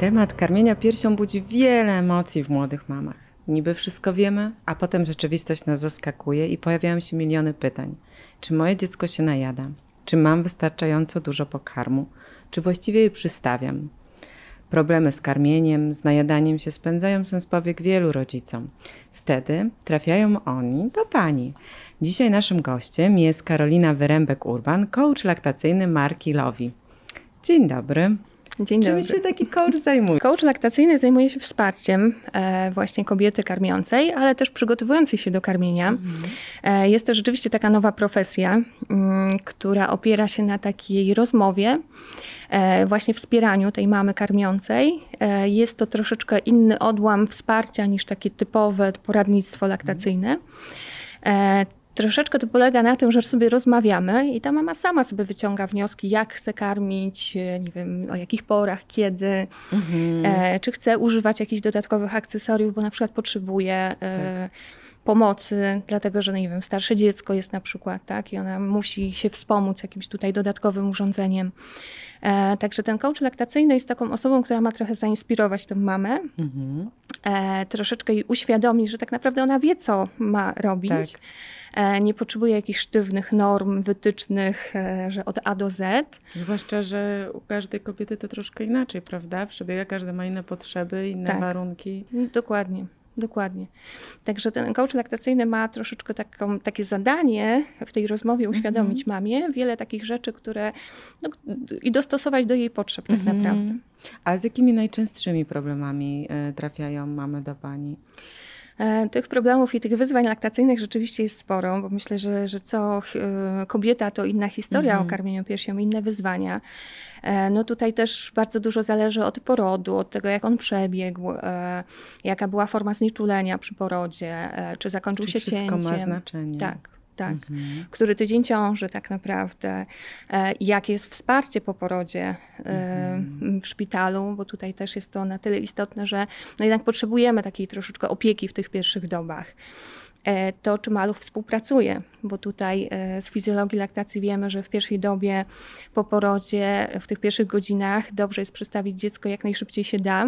Temat karmienia piersią budzi wiele emocji w młodych mamach. Niby wszystko wiemy, a potem rzeczywistość nas zaskakuje i pojawiają się miliony pytań. Czy moje dziecko się najada? Czy mam wystarczająco dużo pokarmu? Czy właściwie je przystawiam? Problemy z karmieniem, z najadaniem się spędzają sens powiek wielu rodzicom. Wtedy trafiają oni do pani. Dzisiaj naszym gościem jest Karolina Wyrębek-Urban, coach laktacyjny marki Lovi. Dzień dobry. Dzień Czym dobry. się taki coach zajmuje? Coach laktacyjny zajmuje się wsparciem e, właśnie kobiety karmiącej, ale też przygotowującej się do karmienia. E, jest to rzeczywiście taka nowa profesja, mm, która opiera się na takiej rozmowie, e, właśnie wspieraniu tej mamy karmiącej. Jest to troszeczkę inny odłam wsparcia niż takie typowe poradnictwo laktacyjne. E, Troszeczkę to polega na tym, że sobie rozmawiamy i ta mama sama sobie wyciąga wnioski, jak chce karmić, e, nie wiem, o jakich porach, kiedy, e, czy chce używać jakichś dodatkowych akcesoriów, bo na przykład potrzebuje e, pomocy, dlatego że, no nie wiem, starsze dziecko jest na przykład, tak, i ona musi się wspomóc jakimś tutaj dodatkowym urządzeniem. E, także ten coach laktacyjny jest taką osobą, która ma trochę zainspirować tę mamę, Mhm. e, troszeczkę jej uświadomić, że tak naprawdę ona wie, co ma robić. Tak. E, nie potrzebuje jakichś sztywnych norm, wytycznych, e, że od A do Z. Zwłaszcza, że u każdej kobiety to troszkę inaczej, prawda? Przebiega, każda ma inne potrzeby, inne Tak. warunki. Dokładnie. Dokładnie. Także ten coach laktacyjny ma troszeczkę taką, takie zadanie w tej rozmowie uświadomić mamie wiele takich rzeczy, które no, i dostosować do jej potrzeb tak Mhm. naprawdę. A z jakimi najczęstszymi problemami e, trafiają mamy do pani? E, Tych problemów i tych wyzwań laktacyjnych rzeczywiście jest sporo, bo myślę, że, że co e, kobieta to inna historia Mhm. o karmieniu piersią, inne wyzwania. E, No tutaj też bardzo dużo zależy od porodu, od tego jak on przebiegł, jaka była forma znieczulenia przy porodzie, czy zakończył Czy się wszystko cięciem. ma znaczenie? Tak, tak. Mhm. Który tydzień ciąży tak naprawdę, e, jakie jest wsparcie po porodzie e, Mhm. w szpitalu, bo tutaj też jest to na tyle istotne, że no jednak potrzebujemy takiej troszeczkę opieki w tych pierwszych dobach. E, To, czy maluch współpracuje, bo tutaj z fizjologii laktacji wiemy, że w pierwszej dobie po porodzie, w tych pierwszych godzinach dobrze jest przystawić dziecko jak najszybciej się da.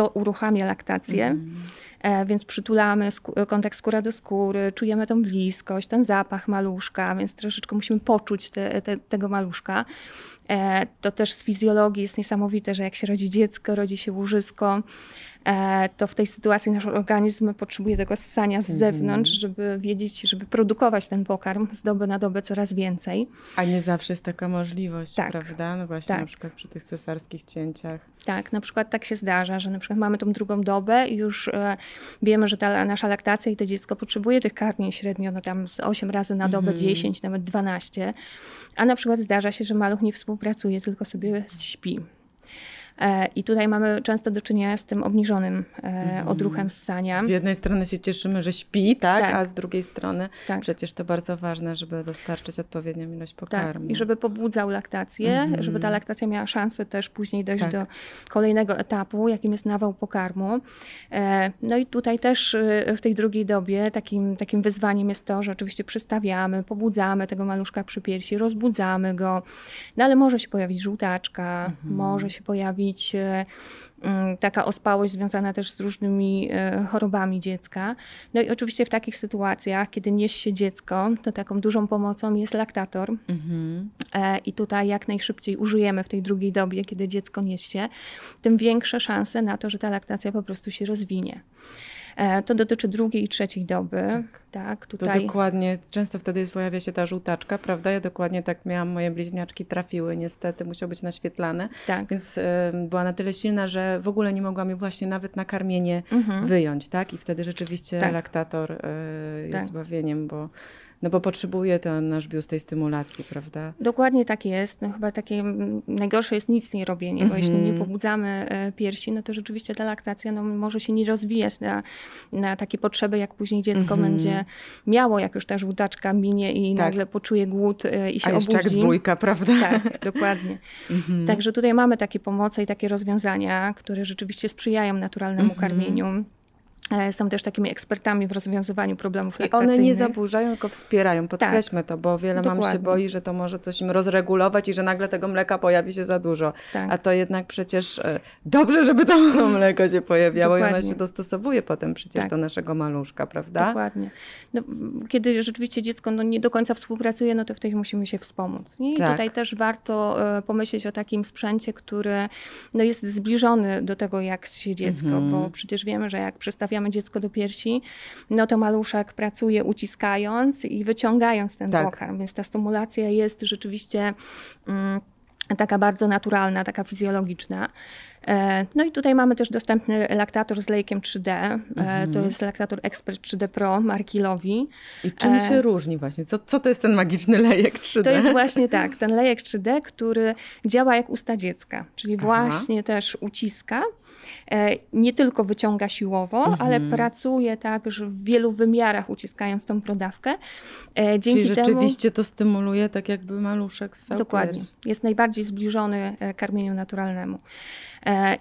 To uruchamia laktację. Mhm. E, Więc przytulamy kontakt skóra do skóry, czujemy tą bliskość, ten zapach maluszka, więc troszeczkę musimy poczuć te, te, tego maluszka. E, To też z fizjologii jest niesamowite, że jak się rodzi dziecko, rodzi się łużysko, e, to w tej sytuacji nasz organizm potrzebuje tego ssania z Mhm. zewnątrz, żeby wiedzieć, żeby produkować ten pokarm z doby na dobę coraz więcej. A nie zawsze jest taka możliwość, Tak. prawda? No właśnie Tak. na przykład przy tych cesarskich cięciach. Tak, na przykład tak się zdarza, że na przykład mamy tą drugą dobę i już e, wiemy, że ta nasza laktacja i to dziecko potrzebuje tych karmień średnio no tam z 8 razy na dobę, Mhm. 10, nawet 12, a na przykład zdarza się, że maluch nie współpracuje, tylko sobie śpi. E, I tutaj mamy często do czynienia z tym obniżonym e, Mhm. odruchem ssania. Z jednej strony się cieszymy, że śpi, tak? Tak. A z drugiej strony Tak. przecież to bardzo ważne, żeby dostarczyć odpowiednią ilość Tak, pokarmu. i żeby pobudzał laktację, Mhm. żeby ta laktacja miała szansę też później dojść Tak. do kolejnego etapu, jakim jest nawał pokarmu. E, No i tutaj też y, w tej drugiej dobie takim, takim wyzwaniem jest to, że oczywiście przystawiamy, pobudzamy tego maluszka przy piersi, rozbudzamy go, no ale może się pojawić żółtaczka, Mhm. może się pojawić e, mm, taka ospałość związana też z różnymi e, chorobami dziecka. No i oczywiście w takich sytuacjach, kiedy niesie się dziecko, to taką dużą pomocą jest laktator. Mhm. E, i tutaj jak najszybciej użyjemy w tej drugiej dobie, kiedy dziecko niesie, tym większe szanse na to, że ta laktacja po prostu się rozwinie. E, To dotyczy drugiej i trzeciej doby. Tak, To tutaj. dokładnie, często wtedy pojawia się ta żółtaczka, prawda? Ja dokładnie tak miałam, moje bliźniaczki trafiły, niestety, musiały być naświetlane, Tak. więc e, była na tyle silna, że w ogóle nie mogłam jej właśnie nawet na karmienie Mhm. wyjąć, tak? I wtedy rzeczywiście Tak. laktator e, jest Tak. zbawieniem, bo, no bo potrzebuje ten nasz biust tej stymulacji, prawda? Dokładnie tak jest. No chyba takie mm, najgorsze jest nic nie robienie, bo jeśli nie Mhm. pobudzamy e, piersi, no to rzeczywiście ta laktacja no, może się nie rozwijać na, na takie potrzeby, jak później dziecko Mhm. będzie miało, jak już ta żółtaczka minie i Tak. nagle poczuje głód e, i się A jeszcze obudzi. jak dwójka, prawda? Tak, dokładnie. Mhm. Także tutaj mamy takie pomoce i takie rozwiązania, które rzeczywiście sprzyjają naturalnemu karmieniu. E, są też takimi ekspertami w rozwiązywaniu problemów I one nie zaburzają, tylko wspierają. Podkreślmy to, bo wiele mam się Dokładnie. boi, że to może coś im rozregulować i że nagle tego mleka pojawi się za dużo. Tak. A to jednak przecież e, dobrze, żeby to mleko się pojawiało i ono Dokładnie. się dostosowuje potem przecież Tak. do naszego maluszka, prawda? Dokładnie. No, kiedy rzeczywiście dziecko no, nie do końca współpracuje, no to wtedy musimy się wspomóc. I Tak. tutaj też warto e, pomyśleć o takim sprzęcie, który no, jest zbliżony do tego, jak się dziecko, Mhm. bo przecież wiemy, że jak przystawiamy dziecko do piersi, no to maluszek pracuje uciskając i wyciągając ten Tak. pokarm, więc ta stymulacja jest rzeczywiście mm, taka bardzo naturalna, taka fizjologiczna. E, No i tutaj mamy też dostępny laktator z lejkiem 3D. E, Mhm. To jest laktator Expert 3D Pro marki Lowi. I czym E, się różni właśnie? Co, co to jest ten magiczny lejek 3D? To jest właśnie tak, ten lejek 3D, który działa jak usta dziecka, czyli Aha. właśnie też uciska. E, Nie tylko wyciąga siłowo, Mhm. ale pracuje tak, że w wielu wymiarach uciskając tą prodawkę. E, Dzięki Czyli temu rzeczywiście to stymuluje tak jakby maluszek ssał Dokładnie. Jest najbardziej zbliżony e, karmieniu naturalnemu.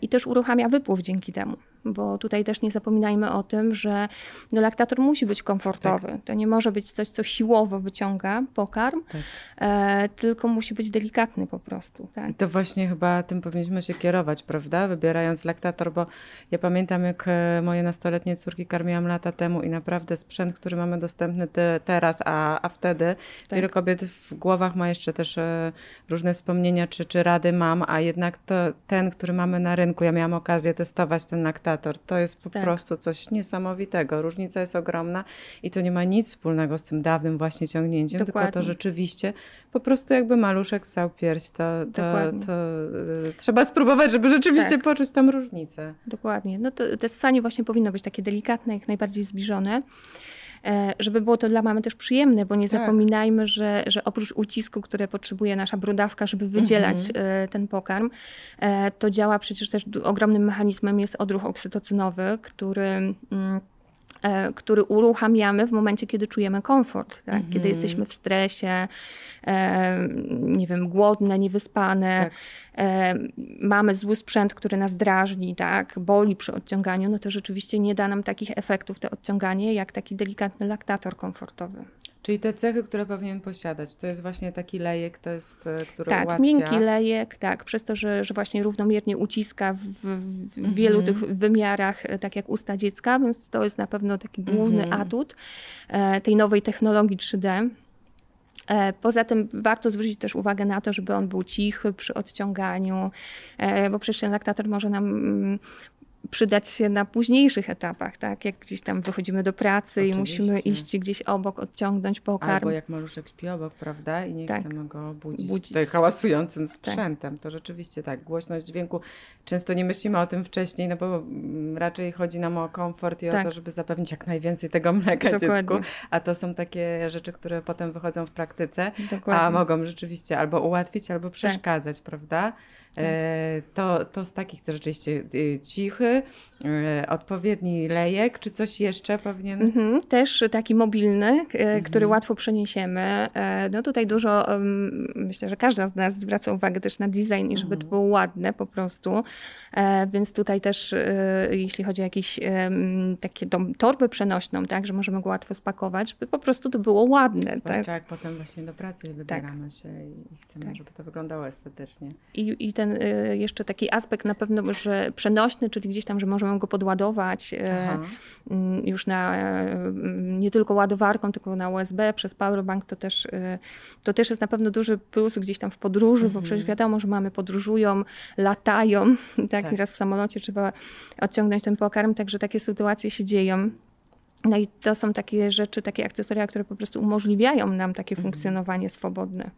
I też uruchamia wypływ dzięki temu. Bo tutaj też nie zapominajmy o tym, że no, laktator musi być komfortowy. Tak. To nie może być coś, co siłowo wyciąga pokarm, Tak. e, tylko musi być delikatny po prostu. Tak? To właśnie chyba tym powinniśmy się kierować, prawda? Wybierając laktator, bo ja pamiętam, jak e, moje nastoletnie córki karmiłam lata temu i naprawdę sprzęt, który mamy dostępny te, teraz, a, a wtedy Tak. wiele kobiet w głowach ma jeszcze też e, różne wspomnienia, czy, czy rady mam, a jednak to ten, który mamy na rynku, ja miałam okazję testować ten laktator, to jest po Tak. prostu coś niesamowitego. Różnica jest ogromna i to nie ma nic wspólnego z tym dawnym właśnie ciągnięciem, tylko to Dokładnie. rzeczywiście po prostu jakby maluszek ssał pierś, to, to, Dokładnie. to y, trzeba spróbować, żeby rzeczywiście Tak. poczuć tam różnicę. Dokładnie. No to, to ssanie właśnie powinno być takie delikatne, jak najbardziej zbliżone. E, Żeby było to dla mamy też przyjemne, bo nie Tak. zapominajmy, że, że oprócz ucisku, które potrzebuje nasza brudawka, żeby wydzielać Mhm. e, ten pokarm, e, to działa przecież też ogromnym mechanizmem jest odruch oksytocynowy, który. Mm, e, który uruchamiamy w momencie, kiedy czujemy komfort, tak? Mhm. kiedy jesteśmy w stresie, e, nie wiem, głodne, niewyspane, Tak. e, mamy zły sprzęt, który nas drażni, tak, boli przy odciąganiu, no to rzeczywiście nie da nam takich efektów to odciąganie, jak taki delikatny laktator komfortowy. Czyli te cechy, które powinien posiadać, to jest właśnie taki lejek, to jest, y, który tak, ułatwia. miękki lejek, tak, przez to, że, że właśnie równomiernie uciska w, w, Mhm. wielu tych wymiarach, e, tak jak usta dziecka, więc to jest na pewno taki główny Mhm. atut e, tej nowej technologii 3D. E, Poza tym warto zwrócić też uwagę na to, żeby on był cichy przy odciąganiu, e, bo przecież ten laktator może nam mm, przydać się na późniejszych etapach, tak? Jak gdzieś tam wychodzimy do pracy i musimy Oczywiście. iść gdzieś obok, odciągnąć pokarm. Albo jak maluszek śpi obok, prawda? I nie Tak. chcemy go budzić, Budzić. tutaj hałasującym sprzętem. To rzeczywiście tak, głośność dźwięku. Często nie myślimy o tym wcześniej, no bo mm, raczej chodzi nam o komfort i o Tak. to, żeby zapewnić jak najwięcej tego mleka Dokładnie. dziecku. A to są takie rzeczy, które potem wychodzą w praktyce, Dokładnie. Tak. a mogą rzeczywiście albo ułatwić, albo przeszkadzać, prawda? E, to, to z takich to rzeczywiście y, cichy, e, odpowiedni lejek, czy coś jeszcze powinien? Mhm, też taki mobilny, e, który Mhm. łatwo przeniesiemy. No tutaj dużo, myślę, że każda z nas zwraca uwagę też na design i żeby to Mhm. było ładne po prostu. Więc tutaj też, jeśli chodzi o jakieś takie tą torbę przenośną, tak, że możemy go łatwo spakować, żeby po prostu to było ładne. Tak? Zwłaszcza jak potem właśnie do pracy wybieramy się i chcemy, Tak. żeby to wyglądało estetycznie. I, I ten y, jeszcze taki aspekt na pewno, że przenośny, czyli gdzieś tam, że możemy go podładować e, Aha. mm, już na, mm, nie tylko ładowarką, tylko na USB przez powerbank, to też, e, to też jest na pewno duży plus gdzieś tam w podróży, bo Mhm. przecież wiadomo, że mamy podróżują, latają, tak, Tak. nieraz w samolocie trzeba odciągnąć ten pokarm, także takie sytuacje się dzieją. No i to są takie rzeczy, takie akcesoria, które po prostu umożliwiają nam takie Mhm. funkcjonowanie swobodne.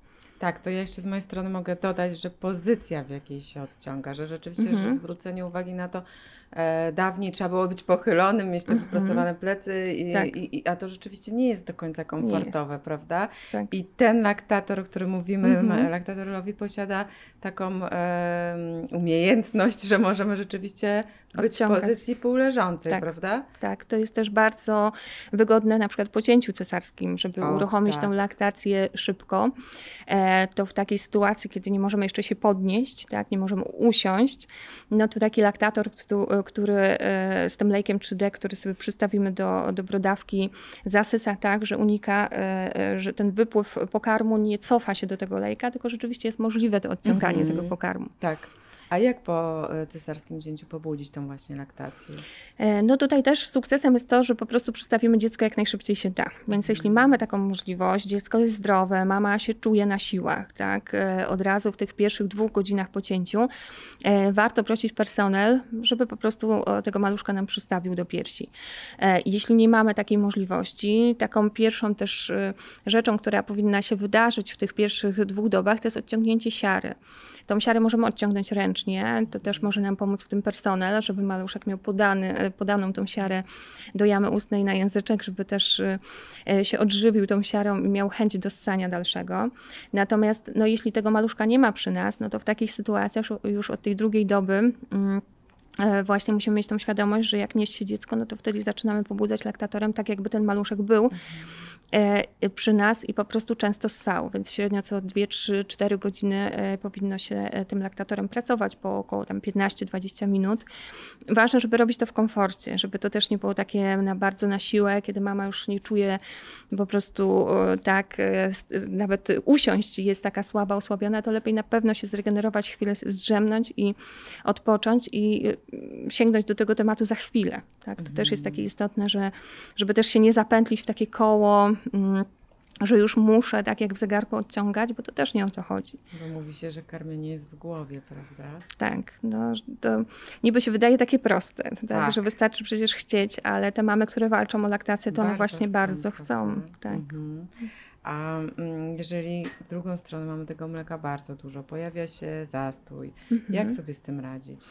Tak, to ja jeszcze z mojej strony mogę dodać, że pozycja w jakiej się odciąga, że rzeczywiście Mhm. że zwrócenie uwagi na to, dawniej trzeba było być pochylonym, mieć te wyprostowane plecy, i, Tak. i, i, a to rzeczywiście nie jest do końca komfortowe, prawda? Tak. I ten laktator, o którym mówimy, Mhm. laktator Lowi posiada taką em, umiejętność, że możemy rzeczywiście być Odciągać. w pozycji półleżącej, Tak. prawda? Tak, to jest też bardzo wygodne na przykład po cięciu cesarskim, żeby Och, uruchomić tak. tą laktację szybko. E, to w takiej sytuacji, kiedy nie możemy jeszcze się podnieść, tak, nie możemy usiąść, no to taki laktator, któ- e, który e, z tym lejkiem 3D, który sobie przystawimy do, do brodawki, zasysa tak, że unika, e, że ten wypływ pokarmu nie cofa się do tego lejka, tylko rzeczywiście jest możliwe to odciąganie Mhm. tego pokarmu. Tak. A jak po e, cesarskim cięciu pobudzić tą właśnie laktację? E, No tutaj też sukcesem jest to, że po prostu przystawimy dziecko jak najszybciej się da. Więc jeśli mamy taką możliwość, dziecko jest zdrowe, mama się czuje na siłach, tak, e, od razu w tych pierwszych dwóch godzinach po cięciu, warto prosić personel, żeby po prostu tego maluszka nam przystawił do piersi. Jeśli nie mamy takiej możliwości, taką pierwszą też rzeczą, która powinna się wydarzyć w tych pierwszych dwóch dobach, to jest odciągnięcie siary. Tą siarę możemy odciągnąć ręcznie, to też może nam pomóc w tym personel, żeby maluszek miał podany, e, podaną tą siarę do jamy ustnej na języczek, żeby też e, e, się odżywił tą siarą i miał chęć do ssania dalszego. Natomiast no, jeśli tego maluszka nie ma przy nas, no to w takich sytuacjach już od tej drugiej doby mm, właśnie musimy mieć tą świadomość, że jak nieść się dziecko, no to wtedy zaczynamy pobudzać laktatorem, tak jakby ten maluszek był e, przy nas i po prostu często ssał, więc średnio co 2, 3, 4 godziny e, powinno się e, tym laktatorem pracować po około tam 15-20 minut. Ważne, żeby robić to w komforcie, żeby to też nie było takie na bardzo na siłę, kiedy mama już nie czuje po prostu e, tak, e, nawet usiąść jest taka słaba, osłabiona, to lepiej na pewno się zregenerować, chwilę zdrzemnąć i odpocząć i e, sięgnąć do tego tematu za chwilę. Tak? To też jest takie istotne, że, żeby też się nie zapętlić w takie koło, mm, że już muszę, tak jak w zegarku, odciągać, bo to też nie o to chodzi. Bo mówi się, że karmienie jest w głowie, prawda? Tak, no, to niby się wydaje takie proste, tak, Tak. że wystarczy przecież chcieć, ale te mamy, które walczą o laktację, to one właśnie bardzo chcą. prawda? Tak. Mhm. A mm, jeżeli w drugą stronę mamy tego mleka bardzo dużo, pojawia się zastój, Mhm. jak sobie z tym radzić?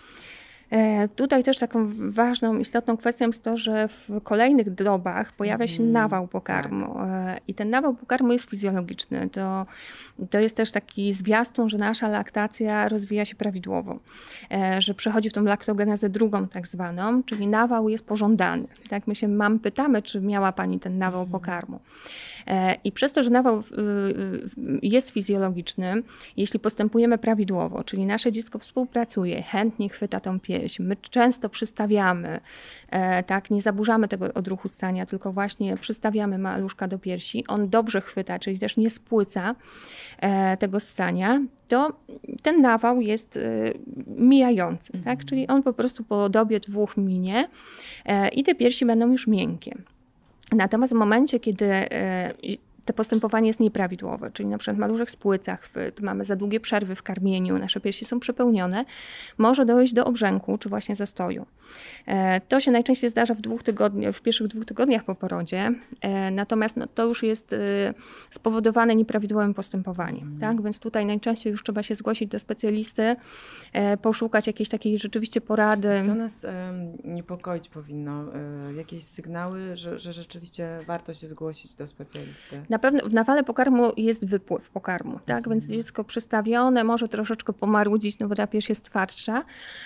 E, Tutaj też taką ważną, istotną kwestią jest to, że w kolejnych dobach pojawia się Mhm, nawał pokarmu. E, I ten nawał pokarmu jest fizjologiczny. To, to jest też taki zwiastun, że nasza laktacja rozwija się prawidłowo. E, Że przechodzi w tą laktogenezę drugą tak zwaną, czyli nawał jest pożądany. Tak, my się mam pytamy, czy miała Pani ten nawał pokarmu. E, I przez to, że nawał jest fizjologiczny, jeśli postępujemy prawidłowo, czyli nasze dziecko współpracuje, chętnie chwyta tą pieśń, my często przystawiamy, e, tak, nie zaburzamy tego odruchu stania, tylko właśnie przystawiamy maluszka do piersi, on dobrze chwyta, czyli też nie spłyca e, tego ssania, to ten nawał jest mijający, tak, czyli on po prostu po dobie dwóch minie i te piersi będą już miękkie. Natomiast w momencie, kiedy e, to postępowanie jest nieprawidłowe, czyli na przykład maluszek spłyca chwyt, mamy za długie przerwy w karmieniu, nasze piersi są przepełnione, może dojść do obrzęku czy właśnie zastoju. E, To się najczęściej zdarza w, dwóch tygodni, w pierwszych dwóch tygodniach po porodzie, e, natomiast no, to już jest e, spowodowane nieprawidłowym postępowaniem. Tak? Więc tutaj najczęściej już trzeba się zgłosić do specjalisty, poszukać jakiejś takiej rzeczywiście porady. Co nas niepokoić powinno? Jakieś sygnały, że, że rzeczywiście warto się zgłosić do specjalisty? Na pewno w nawale pokarmu jest wypływ pokarmu, tak? Więc dziecko przystawione może troszeczkę pomarudzić, no bo ta pierś jest twardsza,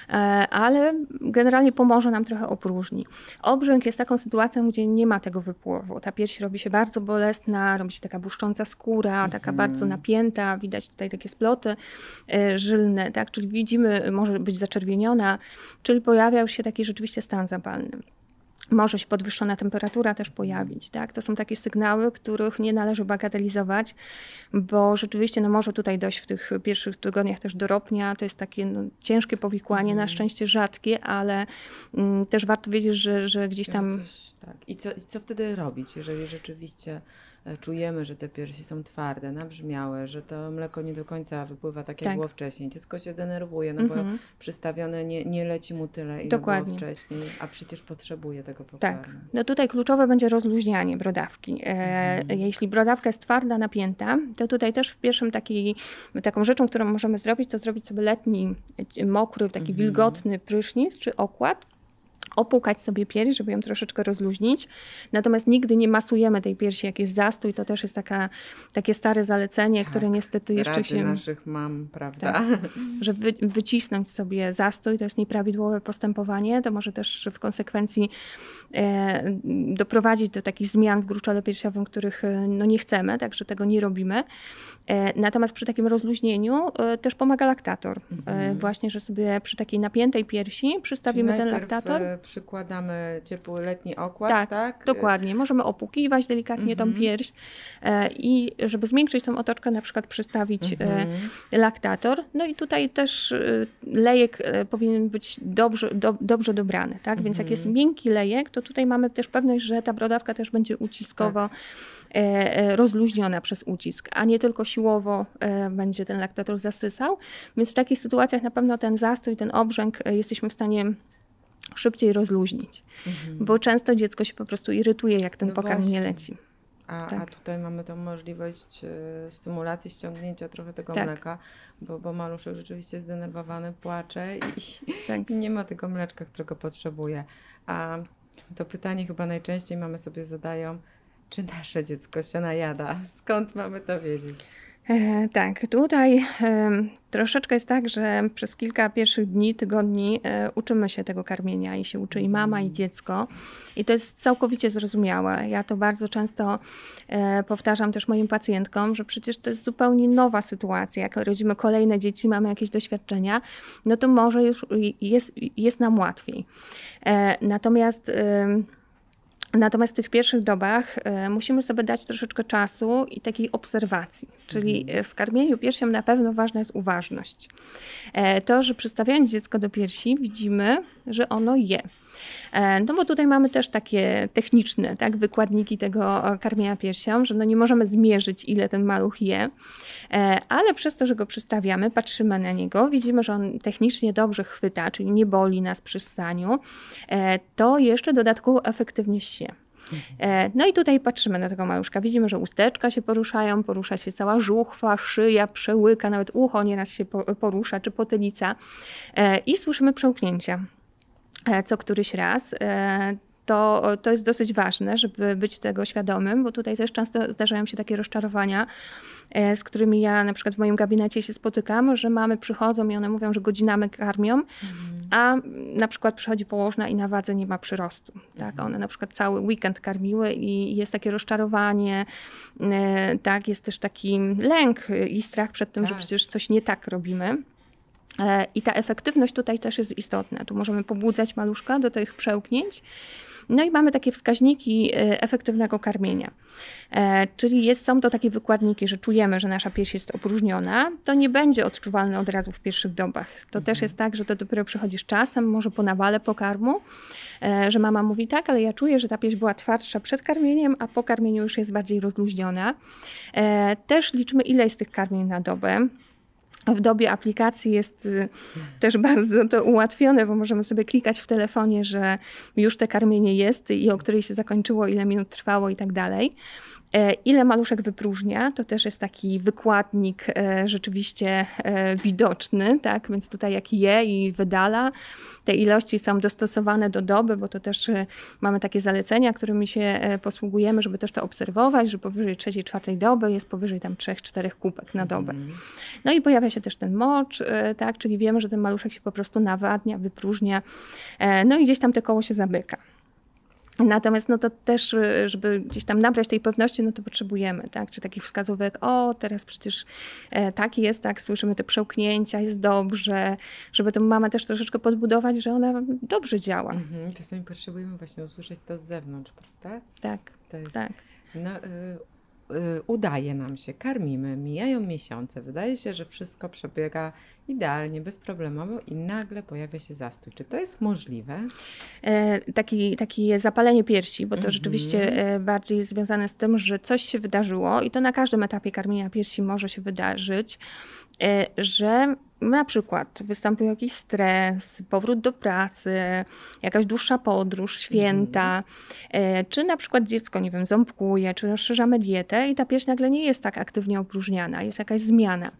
e, ale generalnie pomoże nam trochę opróżni. Obrzęk jest taką sytuacją, gdzie nie ma tego wypływu. Ta pierś robi się bardzo bolesna, robi się taka błyszcząca skóra, taka bardzo napięta, widać tutaj takie sploty e, żylne, tak? Czyli widzimy, może być zaczerwieniona, czyli pojawiał się taki rzeczywiście stan zapalny może się podwyższona temperatura też pojawić. Tak? To są takie sygnały, których nie należy bagatelizować, bo rzeczywiście no, może tutaj dojść w tych pierwszych tygodniach też do ropnia. To jest takie no, ciężkie powikłanie, na szczęście rzadkie, ale mm, też warto wiedzieć, że, że gdzieś tam Coś, tak. I co, I co wtedy robić, jeżeli rzeczywiście czujemy, że te piersi są twarde, nabrzmiałe, że to mleko nie do końca wypływa tak, jak Tak. było wcześniej. Dziecko się denerwuje, no bo Mhm. przystawione nie, nie leci mu tyle, ile Dokładnie. było wcześniej, a przecież potrzebuje tego pokarmu. Tak. No tutaj kluczowe będzie rozluźnianie brodawki. E, Mhm. Jeśli brodawka jest twarda, napięta, to tutaj też w pierwszym takiej, taką rzeczą, którą możemy zrobić, to zrobić sobie letni, e, mokry, taki Mhm. wilgotny prysznic czy okład. Opłukać sobie pierś, żeby ją troszeczkę rozluźnić. Natomiast nigdy nie masujemy tej piersi, jak jest zastój. To też jest taka, takie stare zalecenie, Tak, które niestety jeszcze Rady się... naszych mam, prawda? Tak. że wy, wycisnąć sobie zastój to jest nieprawidłowe postępowanie, to może też w konsekwencji e, doprowadzić do takich zmian w gruczole piersiowym, których e, no, nie chcemy, także tego nie robimy. E, natomiast przy takim rozluźnieniu e, też pomaga laktator. E, właśnie, że sobie przy takiej napiętej piersi Mhm. Przystawimy ten laktator. Przykładamy ciepły letni okład, Tak, tak? Dokładnie. Możemy opłukiwać delikatnie tą Mhm. pierś e, i żeby zmniejszyć tą otoczkę, na przykład przystawić e, Mhm. laktator. No i tutaj też e, lejek powinien być dobrze, do, dobrze dobrany, tak? Więc jak jest miękki lejek, to tutaj mamy też pewność, że ta brodawka też będzie uciskowo e, rozluźniona przez ucisk, a nie tylko siłowo będzie ten laktator zasysał. Więc w takich sytuacjach na pewno ten zastój, ten obrzęk jesteśmy w stanie szybciej rozluźnić, bo często dziecko się po prostu irytuje, jak ten No pokarm nie właśnie. leci. A, a Tak. tutaj mamy tą możliwość e, stymulacji, ściągnięcia trochę tego Tak. mleka, bo, bo maluszek rzeczywiście zdenerwowany, płacze i, Tak. nie ma tego mleczka, którego potrzebuje. A to pytanie chyba najczęściej mamy sobie zadają, czy nasze dziecko się najada? Skąd mamy to wiedzieć? E, tak, tutaj em, troszeczkę jest tak, że przez kilka pierwszych dni, tygodni e, uczymy się tego karmienia i się uczy i mama, i dziecko. I to jest całkowicie zrozumiałe. Ja to bardzo często e, powtarzam też moim pacjentkom, że przecież to jest zupełnie nowa sytuacja. Jak rodzimy kolejne dzieci, mamy jakieś doświadczenia, no to może już jest, jest nam łatwiej. E, natomiast. Natomiast w tych pierwszych dobach e, musimy sobie dać troszeczkę czasu i takiej obserwacji. Czyli e, w karmieniu piersią na pewno ważna jest uważność. E, to, że przystawiając dziecko do piersi, widzimy, że ono je. E, No bo tutaj mamy też takie techniczne tak, wykładniki tego e, karmienia piersią, że no nie możemy zmierzyć, ile ten maluch je, E, ale przez to, że go przystawiamy, patrzymy na niego, widzimy, że on technicznie dobrze chwyta, czyli nie boli nas przy ssaniu, to jeszcze dodatkowo efektywnie się. No i tutaj patrzymy na tego maluszka. Widzimy, że usteczka się poruszają, porusza się cała żuchwa, szyja, przełyka, nawet ucho nieraz się po- porusza, czy potylica. I słyszymy przełknięcia co któryś raz. E, To, to jest dosyć ważne, żeby być tego świadomym, bo tutaj też często zdarzają się takie rozczarowania, e, z którymi ja na przykład w moim gabinecie się spotykam, że mamy przychodzą i one mówią, że godzinami karmią, a na przykład przychodzi położna i na wadze nie ma przyrostu. Tak? One na przykład cały weekend karmiły i jest takie rozczarowanie, e, tak? jest też taki lęk i strach przed tym, że Tak. przecież coś nie tak robimy. E, I ta efektywność tutaj też jest istotna. Tu możemy pobudzać maluszka do tych przełknięć. No i mamy takie wskaźniki e, efektywnego karmienia. E, Czyli jest, są to takie wykładniki, że czujemy, że nasza pierś jest opróżniona. To nie będzie odczuwalne od razu w pierwszych dobach. To też jest tak, że to dopiero przychodzi z czasem, może po nawale pokarmu, że mama mówi tak, ale ja czuję, że ta pierś była twardsza przed karmieniem, a po karmieniu już jest bardziej rozluźniona. Też liczymy, ile jest tych karmień na dobę. W dobie aplikacji jest y, też bardzo to ułatwione, bo możemy sobie klikać w telefonie, że już te karmienie jest i o której się zakończyło, ile minut trwało i tak dalej. E, Ile maluszek wypróżnia, to też jest taki wykładnik e, rzeczywiście e, widoczny, tak? Więc tutaj jak je i wydala, te ilości są dostosowane do doby, bo to też mamy takie zalecenia, którymi się posługujemy, żeby też to obserwować, że powyżej trzeciej, czwartej doby jest powyżej tam trzech, czterech kubek na dobę. No i pojawia się też ten mocz, tak? Czyli wiemy, że ten maluszek się po prostu nawadnia, wypróżnia, no i gdzieś tam te koło się zamyka. Natomiast no to też, y, żeby gdzieś tam nabrać tej pewności, no to potrzebujemy, tak? Czy takich wskazówek, o teraz przecież e, tak jest, tak, słyszymy te przełknięcia, jest dobrze, żeby tę mamę też troszeczkę podbudować, że ona dobrze działa. Mhm. Czasami potrzebujemy właśnie usłyszeć to z zewnątrz, prawda? Tak, To jest tak. No, y, udaje nam się, karmimy, mijają miesiące, wydaje się, że wszystko przebiega idealnie, bezproblemowo i nagle pojawia się zastój. Czy to jest możliwe? E, taki, takie zapalenie piersi, bo to Mhm. rzeczywiście e, bardziej jest związane z tym, że coś się wydarzyło i to na każdym etapie karmienia piersi może się wydarzyć, e, że na przykład wystąpił jakiś stres, powrót do pracy, jakaś dłuższa podróż, święta, e, czy na przykład dziecko, nie wiem, ząbkuje, czy rozszerzamy dietę i ta pierś nagle nie jest tak aktywnie opróżniana, jest jakaś zmiana.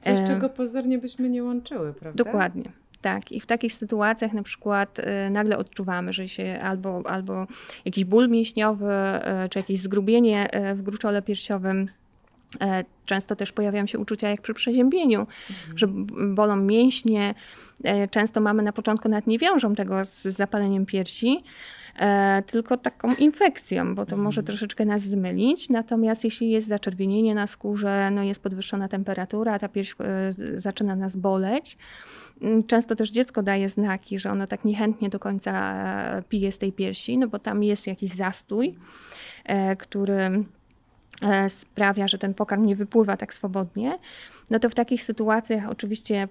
Coś, E, czego pozornie byśmy nie łączyły, prawda? Dokładnie. Tak, i w takich sytuacjach na przykład y, nagle odczuwamy, że się albo, albo jakiś ból mięśniowy, czy jakieś zgrubienie w gruczole piersiowym. E, Często też pojawiają się uczucia jak przy przeziębieniu, że b- bolą mięśnie. E, Często mamy na początku nawet nie wiążą tego z zapaleniem piersi, e, tylko taką infekcją, bo to może troszeczkę nas zmylić. Natomiast jeśli jest zaczerwienienie na skórze, no jest podwyższona temperatura, ta pierś zaczyna nas boleć. Mm, Często też dziecko daje znaki, że ono tak niechętnie do końca pije z tej piersi, no bo tam jest jakiś zastój, który sprawia, że ten pokarm nie wypływa tak swobodnie, no to w takich sytuacjach oczywiście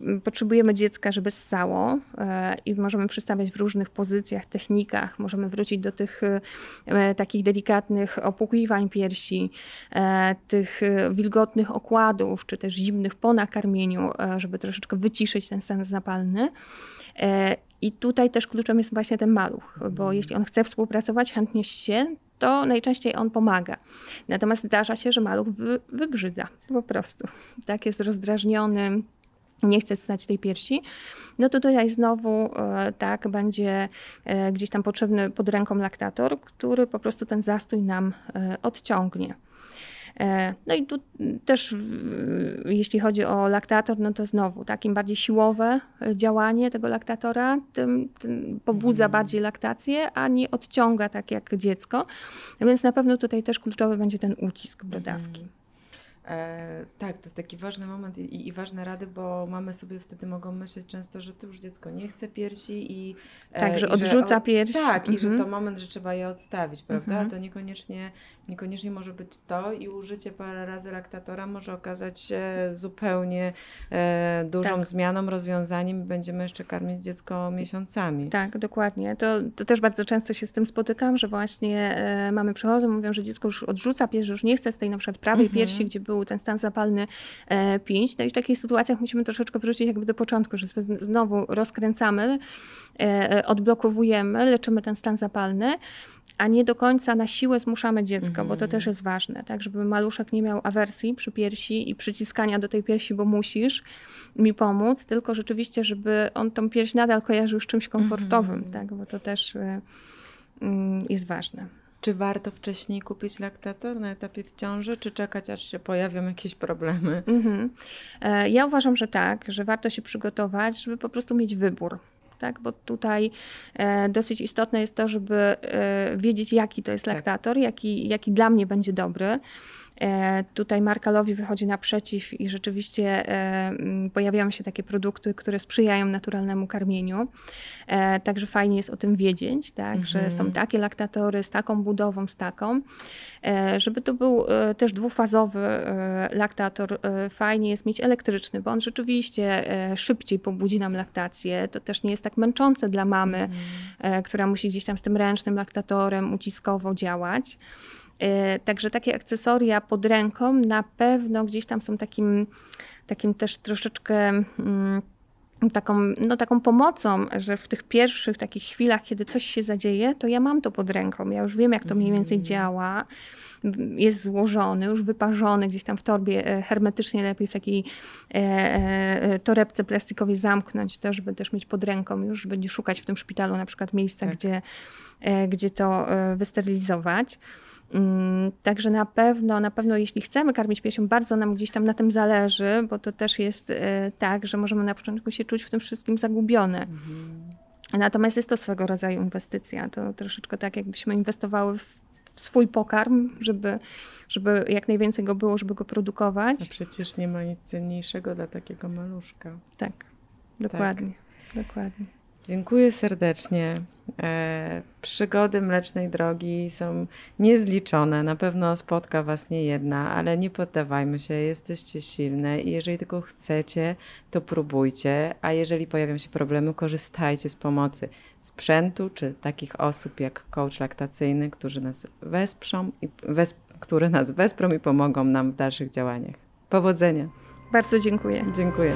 mm, potrzebujemy dziecka, żeby ssało e, i możemy przystawiać w różnych pozycjach, technikach, możemy wrócić do tych e, e, takich delikatnych opłukiwań piersi, e, tych e, wilgotnych okładów, czy też zimnych po nakarmieniu, e, żeby troszeczkę wyciszyć ten stan zapalny. E, I tutaj też kluczem jest właśnie ten maluch, bo jeśli on chce współpracować, chętnie się, to najczęściej on pomaga. Natomiast zdarza się, że maluch wy, wybrzydza po prostu. Tak jest rozdrażniony, nie chce ssać tej piersi, no to tutaj znowu e, tak będzie e, gdzieś tam potrzebny pod ręką laktator, który po prostu ten zastój nam e, odciągnie. E, No i tu też, jeśli chodzi o laktator, no to znowu, tak, im bardziej siłowe e, działanie tego laktatora, tym, tym pobudza bardziej laktację, a nie odciąga tak jak dziecko. Więc na pewno tutaj też kluczowy będzie ten ucisk brodawki. E, tak, to jest taki ważny moment i, i ważne rady, bo mamy sobie wtedy mogą myśleć często, że to już dziecko nie chce piersi i e, Tak, że i odrzuca o- pierś. Tak, i że Mhm. to moment, że trzeba je odstawić, prawda? Mhm. To niekoniecznie, niekoniecznie może być to i użycie parę razy laktatora może okazać się zupełnie e, dużą Tak. zmianą, rozwiązaniem i będziemy jeszcze karmić dziecko miesiącami. Tak, dokładnie. To, to też bardzo często się z tym spotykam, że właśnie e, mamy przychodzą, mówią, że dziecko już odrzuca pierś, już nie chce z tej na przykład prawej Mhm. piersi, gdzie był ten stan zapalny e. No i w takich sytuacjach musimy troszeczkę wrócić jakby do początku, że znowu rozkręcamy, e, odblokowujemy, leczymy ten stan zapalny, a nie do końca na siłę zmuszamy dziecko, bo to Mhm. też jest ważne, tak, żeby maluszek nie miał awersji przy piersi i przyciskania do tej piersi, bo musisz mi pomóc, tylko rzeczywiście, żeby on tą pierś nadal kojarzył z czymś komfortowym, Mhm. tak, bo to też y, mm, jest ważne. Czy warto wcześniej kupić laktator na etapie w ciąży, czy czekać, aż się pojawią jakieś problemy? Mhm. E, Ja uważam, że tak, że warto się przygotować, żeby po prostu mieć wybór. Tak, bo tutaj e, dosyć istotne jest to, żeby e, wiedzieć, jaki to jest Tak. laktator, jaki, jaki dla mnie będzie dobry. E, tutaj Markalowi wychodzi naprzeciw i rzeczywiście e, pojawiają się takie produkty, które sprzyjają naturalnemu karmieniu. E, także fajnie jest o tym wiedzieć, tak, że Mhm. są takie laktatory z taką budową, z taką. Żeby to był też dwufazowy laktator, fajnie jest mieć elektryczny, bo on rzeczywiście szybciej pobudzi nam laktację. To też nie jest tak męczące dla mamy, e, która musi gdzieś tam z tym ręcznym laktatorem uciskowo działać. E, Także takie akcesoria pod ręką na pewno gdzieś tam są takim, takim też troszeczkę mm, taką, no, taką pomocą, że w tych pierwszych takich chwilach, kiedy coś się zadzieje, to ja mam to pod ręką. Ja już wiem, jak to mniej więcej działa. Jest złożony, już wyparzony gdzieś tam w torbie e, hermetycznie, lepiej w takiej e, e, torebce plastikowej zamknąć to, żeby też mieć pod ręką już, żeby nie szukać w tym szpitalu na przykład miejsca, Tak. gdzie, gdzie to wysterylizować. Mm, Także na pewno, na pewno jeśli chcemy karmić piersią, bardzo nam gdzieś tam na tym zależy, bo to też jest tak, że możemy na początku się czuć w tym wszystkim zagubione. Natomiast jest to swego rodzaju inwestycja. To troszeczkę tak, jakbyśmy inwestowały w, w swój pokarm, żeby, żeby jak najwięcej go było, żeby go produkować. A przecież nie ma nic cenniejszego dla takiego maluszka. Tak, dokładnie. Dokładnie. Dziękuję serdecznie. E, przygody Mlecznej Drogi są niezliczone. Na pewno spotka Was nie jedna, ale nie poddawajmy się, jesteście silne i jeżeli tylko chcecie, to próbujcie, a jeżeli pojawią się problemy, korzystajcie z pomocy sprzętu czy takich osób jak coach laktacyjny, którzy nas wesprzą i wesp- które nas wesprą i pomogą nam w dalszych działaniach. Powodzenia. Bardzo dziękuję. Dziękuję.